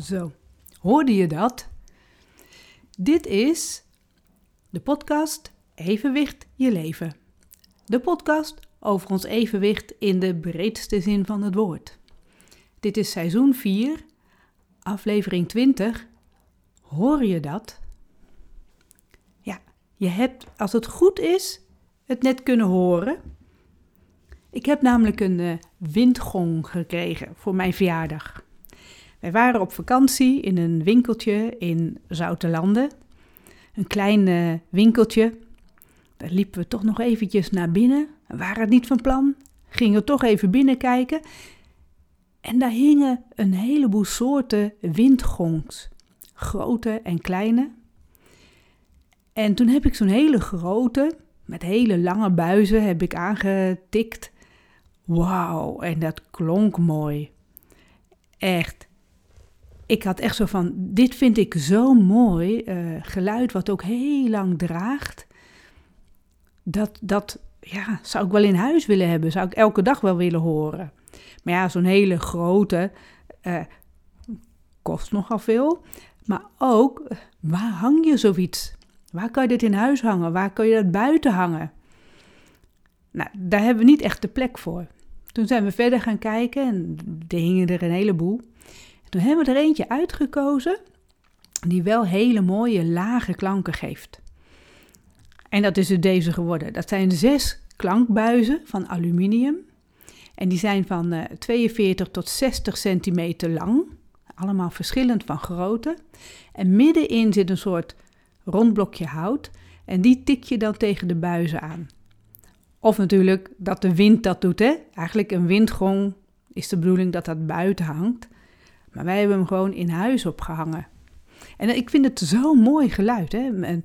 Zo, hoorde je dat? Dit is de podcast Evenwicht je leven. De podcast over ons evenwicht in de breedste zin van het woord. Dit is seizoen 4, aflevering 20. Hoor je dat? Ja, je hebt, als het goed is, het net kunnen horen. Ik heb namelijk een uh, windgong gekregen voor mijn verjaardag. Wij waren op vakantie in een winkeltje in Zoutelanden. Een klein uh, winkeltje. Daar liepen we toch nog eventjes naar binnen. We waren het niet van plan. Gingen toch even binnenkijken. En daar hingen een heleboel soorten windgongs. Grote en kleine. En toen heb ik zo'n hele grote, met hele lange buizen, heb ik aangetikt. Wauw, en dat klonk mooi. Echt ik had echt zo van, dit vind ik zo mooi, uh, geluid wat ook heel lang draagt. Dat, dat ja, zou ik wel in huis willen hebben, zou ik elke dag wel willen horen. Maar ja, zo'n hele grote uh, kost nogal veel. Maar ook, waar hang je zoiets? Waar kan je dit in huis hangen? Waar kan je dat buiten hangen? Nou, daar hebben we niet echt de plek voor. Toen zijn we verder gaan kijken en er hingen er een heleboel. Toen hebben we er eentje uitgekozen die wel hele mooie lage klanken geeft. En dat is dus deze geworden. Dat zijn zes klankbuizen van aluminium. En die zijn van uh, eh, 42 tot 60 centimeter lang. Allemaal verschillend van grootte. En middenin zit een soort rond blokje hout. En die tik je dan tegen de buizen aan. Of natuurlijk dat de wind dat doet. Hè? Eigenlijk een windgong is de bedoeling dat dat buiten hangt. Maar wij hebben hem gewoon in huis opgehangen. En ik vind het zo'n mooi geluid. Hè? Een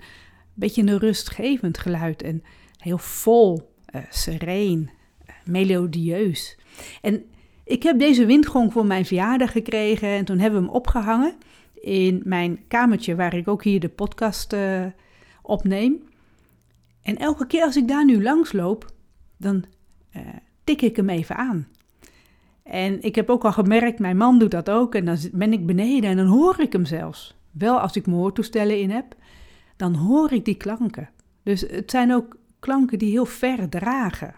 beetje een rustgevend geluid. En heel vol, uh, sereen, uh, melodieus. En ik heb deze windgong voor mijn verjaardag gekregen. En toen hebben we hem opgehangen in mijn kamertje waar ik ook hier de podcast uh, opneem. En elke keer als ik daar nu langs loop, dan tik ik hem even aan. En ik heb ook al gemerkt, mijn man doet dat ook. En dan ben ik beneden en dan hoor ik hem zelfs. Wel als ik mijn in heb, dan hoor ik die klanken. Dus het zijn ook klanken die heel ver dragen.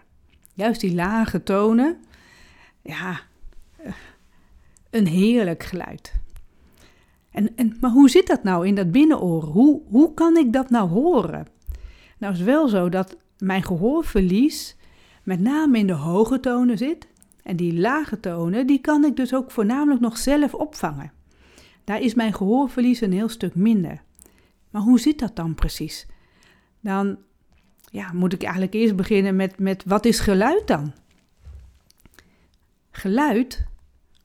Juist die lage tonen. Ja, eh, een heerlijk geluid. En, en, maar hoe zit dat nou in dat binnenoor? Hoe, hoe kan ik dat nou horen? Nou is wel zo dat mijn gehoorverlies met name in de hoge tonen zit en die lage tonen, die kan ik dus ook voornamelijk nog zelf opvangen. Daar is mijn gehoorverlies een heel stuk minder. Maar hoe zit dat dan precies? Dan ja, moet ik eigenlijk eerst beginnen met, met wat is geluid dan? Geluid,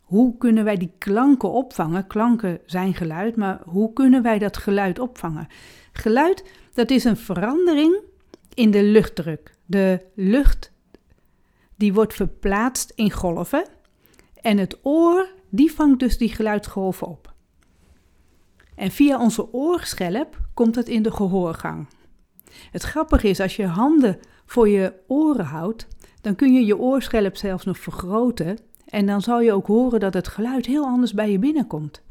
hoe kunnen wij die klanken opvangen? Klanken zijn geluid, maar hoe kunnen wij dat geluid opvangen? Geluid, dat is een verandering in de luchtdruk. De lucht die wordt verplaatst in golven en het oor die vangt dus die geluidsgolven op. En via onze oorschelp komt het in de gehoorgang. Het grappige is, als je handen voor je oren houdt, dan kun je je oorschelp zelfs nog vergroten en dan zal je ook horen dat het geluid heel anders bij je binnenkomt.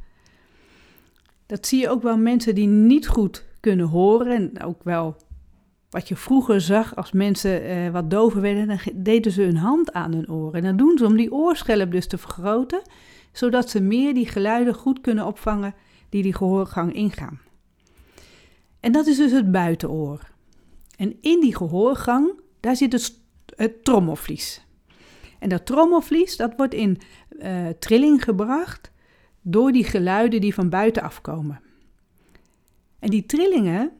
Dat zie je ook wel mensen die niet goed kunnen horen en ook wel wat je vroeger zag als mensen uh, wat dover werden, dan deden ze hun hand aan hun oren. En dat doen ze om die oorschelp dus te vergroten, zodat ze meer die geluiden goed kunnen opvangen die die gehoorgang ingaan. En dat is dus het buitenoor. En in die gehoorgang, daar zit het, het trommelvlies. En dat trommelvlies, dat wordt in uh, trilling gebracht door die geluiden die van buiten afkomen. En die trillingen,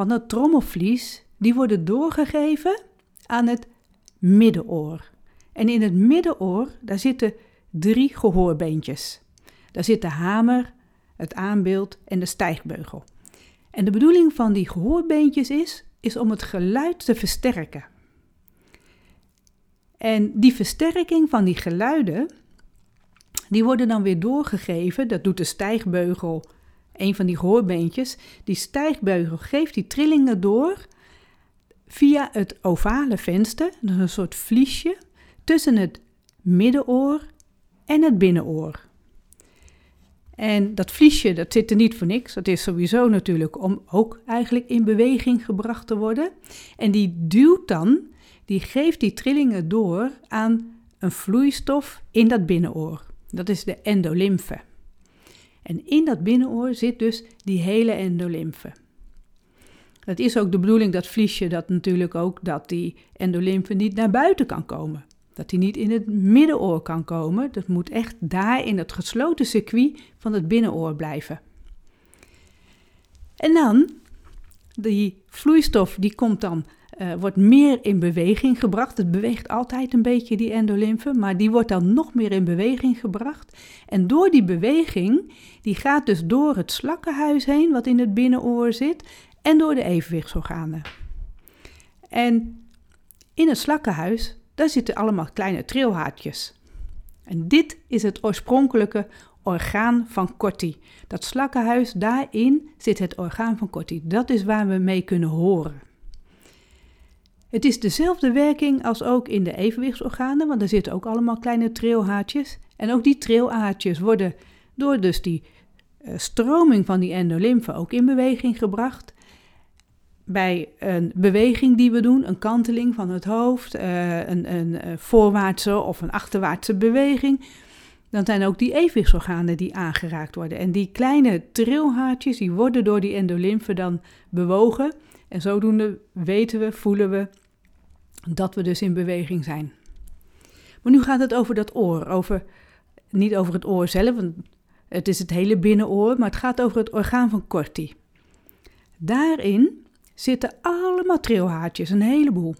van dat trommelvlies, die worden doorgegeven aan het middenoor. En in het middenoor, daar zitten drie gehoorbeentjes. Daar zit de hamer, het aanbeeld en de stijgbeugel. En de bedoeling van die gehoorbeentjes is, is om het geluid te versterken. En die versterking van die geluiden, die worden dan weer doorgegeven, dat doet de stijgbeugel een van die gehoorbeentjes, die stijgbeugel geeft die trillingen door via het ovale venster, dus een soort vliesje, tussen het middenoor en het binnenoor. En dat vliesje, dat zit er niet voor niks. Dat is sowieso natuurlijk om ook eigenlijk in beweging gebracht te worden. En die duwt dan, die geeft die trillingen door aan een vloeistof in dat binnenoor. Dat is de endolymfe. En in dat binnenoor zit dus die hele endolymfe. Het is ook de bedoeling dat vliesje dat natuurlijk ook dat die endolymfe niet naar buiten kan komen. Dat die niet in het middenoor kan komen. Dat moet echt daar in het gesloten circuit van het binnenoor blijven. En dan, die vloeistof die komt dan, uh, wordt meer in beweging gebracht. Het beweegt altijd een beetje die endolymfe, maar die wordt dan nog meer in beweging gebracht. En door die beweging, die gaat dus door het slakkenhuis heen, wat in het binnenoor zit, en door de evenwichtsorganen. En in het slakkenhuis, daar zitten allemaal kleine trilhaartjes. En dit is het oorspronkelijke orgaan van Corti. Dat slakkenhuis, daarin zit het orgaan van Corti. Dat is waar we mee kunnen horen. Het is dezelfde werking als ook in de evenwichtsorganen, want er zitten ook allemaal kleine trilhaartjes. En ook die trilhaartjes worden door dus die uh, stroming van die endolymfe ook in beweging gebracht bij een beweging die we doen, een kanteling van het hoofd, uh, een, een uh, voorwaartse of een achterwaartse beweging, dan zijn ook die evenwichtsorganen die aangeraakt worden. En die kleine trilhaartjes, die worden door die endolymfe dan bewogen. En zodoende weten we, voelen we dat we dus in beweging zijn. Maar nu gaat het over dat oor, over, niet over het oor zelf, want het is het hele binnenoor, maar het gaat over het orgaan van Corti. Daarin zitten allemaal trilhaartjes, een heleboel.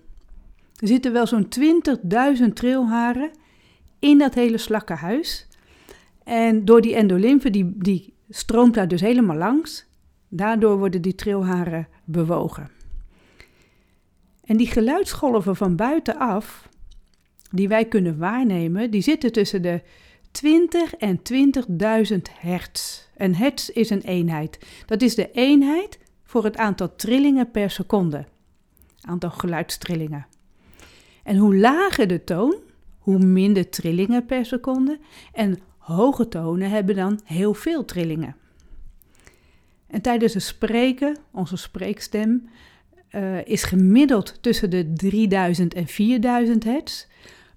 Er zitten wel zo'n 20.000 trilharen in dat hele slakkenhuis. En door die endolymfe, die, die stroomt daar dus helemaal langs. Daardoor worden die trilharen bewogen. En die geluidsgolven van buitenaf, die wij kunnen waarnemen, die zitten tussen de 20 en 20.000 hertz. Een hertz is een eenheid. Dat is de eenheid voor het aantal trillingen per seconde. Aantal geluidstrillingen. En hoe lager de toon, hoe minder trillingen per seconde. En hoge tonen hebben dan heel veel trillingen. En tijdens het spreken, onze spreekstem, uh, is gemiddeld tussen de 3000 en 4000 hertz.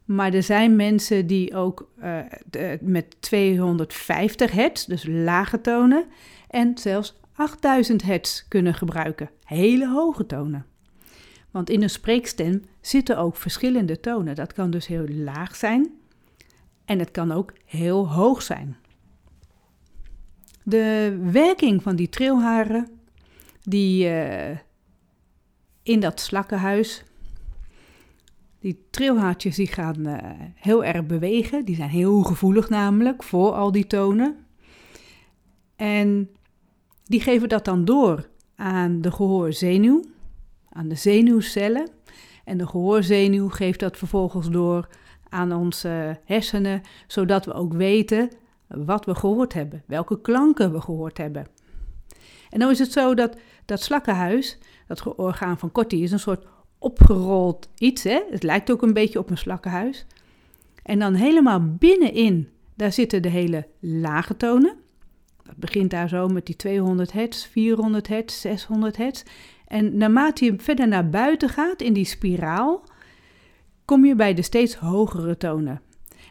Maar er zijn mensen die ook uh, de, met 250 hertz, dus lage tonen, en zelfs 8000 hertz kunnen gebruiken, hele hoge tonen. Want in een spreekstem zitten ook verschillende tonen. Dat kan dus heel laag zijn en het kan ook heel hoog zijn. De werking van die trilharen, die uh, in dat slakkenhuis, die trilhaartjes die gaan uh, heel erg bewegen. Die zijn heel gevoelig namelijk voor al die tonen. En die geven dat dan door aan de gehoorzenuw, aan de zenuwcellen. En de gehoorzenuw geeft dat vervolgens door aan onze hersenen, zodat we ook weten wat we gehoord hebben, welke klanken we gehoord hebben. En dan is het zo dat dat slakkenhuis, dat orgaan van Corti, is een soort opgerold iets. Hè? Het lijkt ook een beetje op een slakkenhuis. En dan helemaal binnenin, daar zitten de hele lage tonen. Dat begint daar zo met die 200 hertz, 400 hertz, 600 hertz. En naarmate je verder naar buiten gaat in die spiraal, kom je bij de steeds hogere tonen.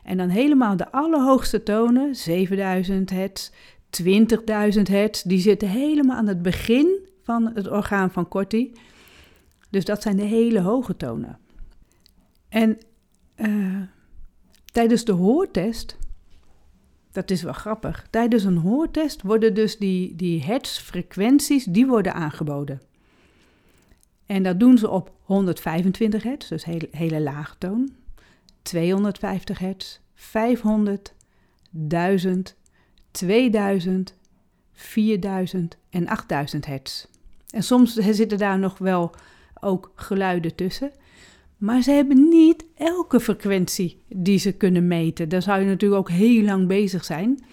En dan helemaal de allerhoogste tonen, 7000 hertz, 20.000 hertz, die zitten helemaal aan het begin van het orgaan van Corti. Dus dat zijn de hele hoge tonen. En uh, tijdens de hoortest dat is wel grappig. Tijdens een hoortest worden dus die, die hertzfrequenties die worden aangeboden. En dat doen ze op 125 hertz, dus hele, hele lage toon. 250 hertz, 500, 1000, 2000, 4000 en 8000 hertz. En soms zitten daar nog wel ook geluiden tussen. Maar ze hebben niet elke frequentie die ze kunnen meten. Daar zou je natuurlijk ook heel lang bezig zijn.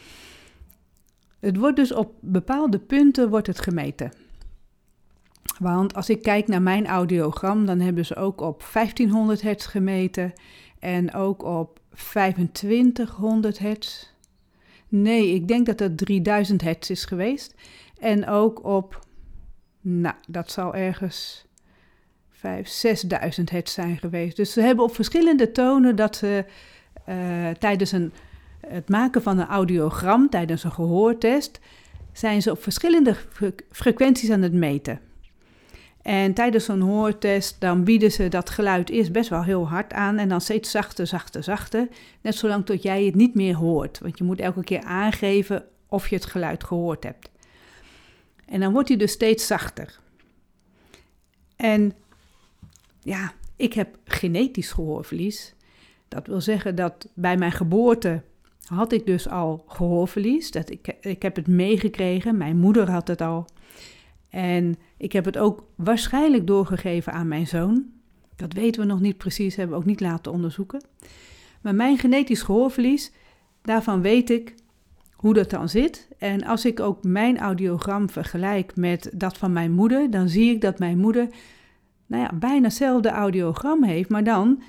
Het wordt dus op bepaalde punten wordt het gemeten. Want als ik kijk naar mijn audiogram, dan hebben ze ook op 1500 hertz gemeten en ook op 2500 hertz. Nee, ik denk dat het 3000 hertz is geweest. En ook op, nou, dat zal ergens 5, 6000 hertz zijn geweest. Dus ze hebben op verschillende tonen dat ze uh, tijdens een, het maken van een audiogram, tijdens een gehoortest, zijn ze op verschillende frequenties aan het meten. En tijdens zo'n hoortest, dan bieden ze dat geluid eerst best wel heel hard aan en dan steeds zachter, zachter, zachter. Net zolang tot jij het niet meer hoort. Want je moet elke keer aangeven of je het geluid gehoord hebt. En dan wordt hij dus steeds zachter. En ja, ik heb genetisch gehoorverlies. Dat wil zeggen dat bij mijn geboorte had ik dus al gehoorverlies. Dat ik, ik heb het meegekregen. Mijn moeder had het al. En ik heb het ook waarschijnlijk doorgegeven aan mijn zoon. Dat weten we nog niet precies, hebben we ook niet laten onderzoeken. Maar mijn genetisch gehoorverlies, daarvan weet ik hoe dat dan zit. En als ik ook mijn audiogram vergelijk met dat van mijn moeder, dan zie ik dat mijn moeder nou ja, bijna hetzelfde audiogram heeft, maar dan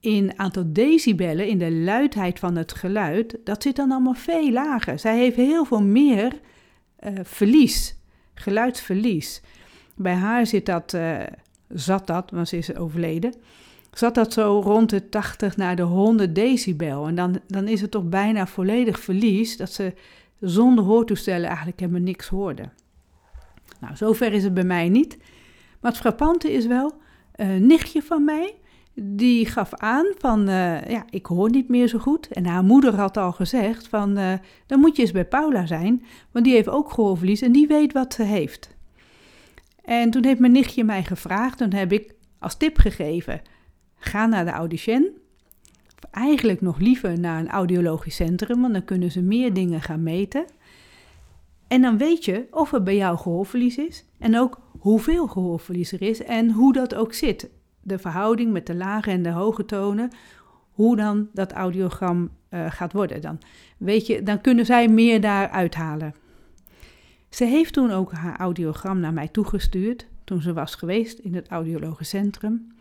in aantal decibellen, in de luidheid van het geluid, dat zit dan allemaal veel lager. Zij heeft heel veel meer uh, verlies, geluidsverlies. Bij haar zit dat, uh, zat dat, want ze is overleden, zat dat zo rond de 80 naar de 100 decibel. En dan, dan is het toch bijna volledig verlies dat ze zonder hoortoestellen eigenlijk helemaal niks hoorde. Nou, zover is het bij mij niet. Maar het frappante is wel, een nichtje van mij, die gaf aan van, uh, ja, ik hoor niet meer zo goed. En haar moeder had al gezegd van, uh, dan moet je eens bij Paula zijn, want die heeft ook gehoorverlies en die weet wat ze heeft. En toen heeft mijn nichtje mij gevraagd, toen heb ik als tip gegeven, ga naar de audition. eigenlijk nog liever naar een audiologisch centrum, want dan kunnen ze meer dingen gaan meten. En dan weet je of er bij jou gehoorverlies is en ook hoeveel gehoorverlies er is en hoe dat ook zit. De verhouding met de lage en de hoge tonen, hoe dan dat audiogram uh, gaat worden. Dan, weet je, dan kunnen zij meer daar uithalen. Ze heeft toen ook haar audiogram naar mij toegestuurd, toen ze was geweest in het audiologisch centrum.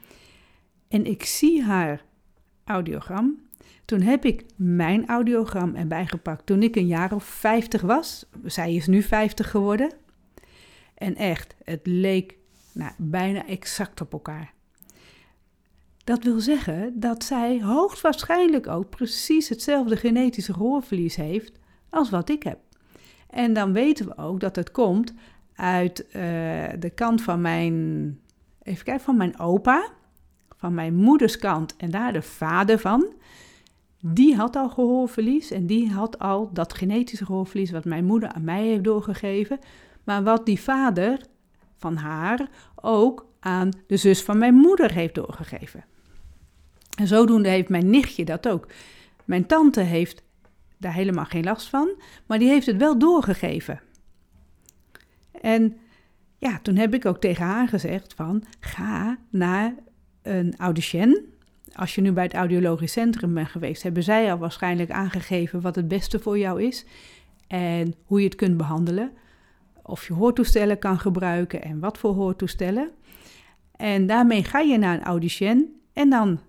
En ik zie haar audiogram. Toen heb ik mijn audiogram erbij gepakt toen ik een jaar of 50 was. Zij is nu 50 geworden. En echt, het leek nou, bijna exact op elkaar. Dat wil zeggen dat zij hoogstwaarschijnlijk ook precies hetzelfde genetische gehoorverlies heeft als wat ik heb. En dan weten we ook dat het komt uit uh, de kant van mijn, even kijken, van mijn opa, van mijn moeders kant en daar de vader van. Die had al gehoorverlies en die had al dat genetische gehoorverlies wat mijn moeder aan mij heeft doorgegeven maar wat die vader van haar ook aan de zus van mijn moeder heeft doorgegeven. En zodoende heeft mijn nichtje dat ook. Mijn tante heeft daar helemaal geen last van, maar die heeft het wel doorgegeven. En ja, toen heb ik ook tegen haar gezegd van ga naar een audition. Als je nu bij het audiologisch centrum bent geweest, hebben zij al waarschijnlijk aangegeven wat het beste voor jou is en hoe je het kunt behandelen of je hoortoestellen kan gebruiken en wat voor hoortoestellen. En daarmee ga je naar een audition en dan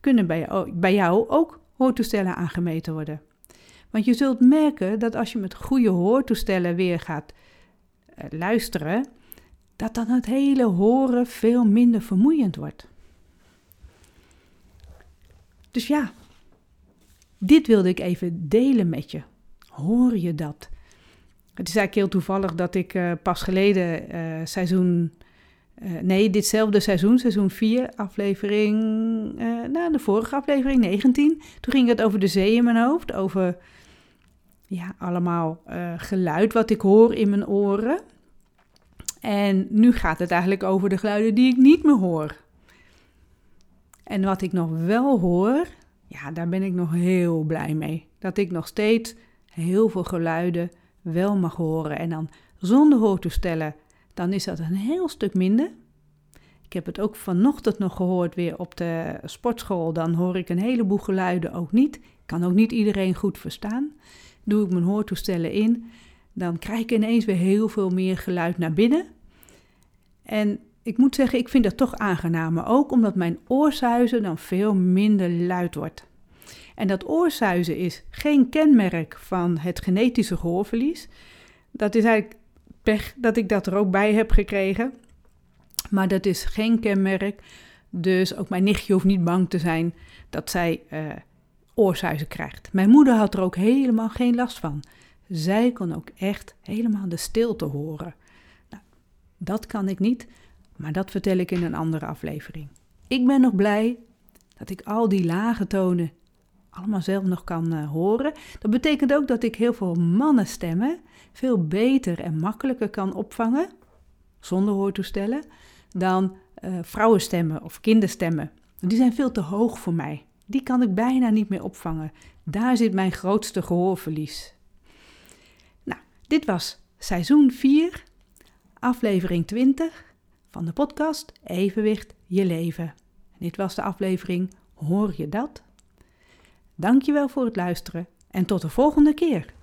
kunnen bij jou ook hoortoestellen aangemeten worden. Want je zult merken dat als je met goede hoortoestellen weer gaat uh, luisteren, dat dan het hele horen veel minder vermoeiend wordt. Dus ja, dit wilde ik even delen met je. Hoor je dat? Het is eigenlijk heel toevallig dat ik uh, pas geleden uh, seizoen. Nee, ditzelfde seizoen, seizoen 4, aflevering. nou, de vorige aflevering, 19. Toen ging het over de zee in mijn hoofd. Over ja, allemaal geluid wat ik hoor in mijn oren. En nu gaat het eigenlijk over de geluiden die ik niet meer hoor. En wat ik nog wel hoor, ja, daar ben ik nog heel blij mee. Dat ik nog steeds heel veel geluiden wel mag horen. En dan zonder hoortoestellen, dan is dat een heel stuk minder. Ik heb het ook vanochtend nog gehoord weer op de sportschool. Dan hoor ik een heleboel geluiden ook niet. Ik kan ook niet iedereen goed verstaan. Doe ik mijn hoortoestellen in, dan krijg ik ineens weer heel veel meer geluid naar binnen. En ik moet zeggen, ik vind dat toch aangenamer. Ook omdat mijn oorzuizen dan veel minder luid wordt. En dat oorsuizen is geen kenmerk van het genetische gehoorverlies. Dat is eigenlijk pech dat ik dat er ook bij heb gekregen. Maar dat is geen kenmerk. Dus ook mijn nichtje hoeft niet bang te zijn dat zij uh, oorsuizen krijgt. Mijn moeder had er ook helemaal geen last van. Zij kon ook echt helemaal de stilte horen. Nou, dat kan ik niet, maar dat vertel ik in een andere aflevering. Ik ben nog blij dat ik al die lage tonen allemaal zelf nog kan uh, horen. Dat betekent ook dat ik heel veel mannenstemmen veel beter en makkelijker kan opvangen, zonder hoortoestellen, dan uh, vrouwenstemmen of kinderstemmen. Die zijn veel te hoog voor mij. Die kan ik bijna niet meer opvangen. Daar zit mijn grootste gehoorverlies. Nou, dit was seizoen 4, aflevering 20 van de podcast Evenwicht je leven. dit was de aflevering Hoor je dat? Dankjewel voor het luisteren en tot de volgende keer.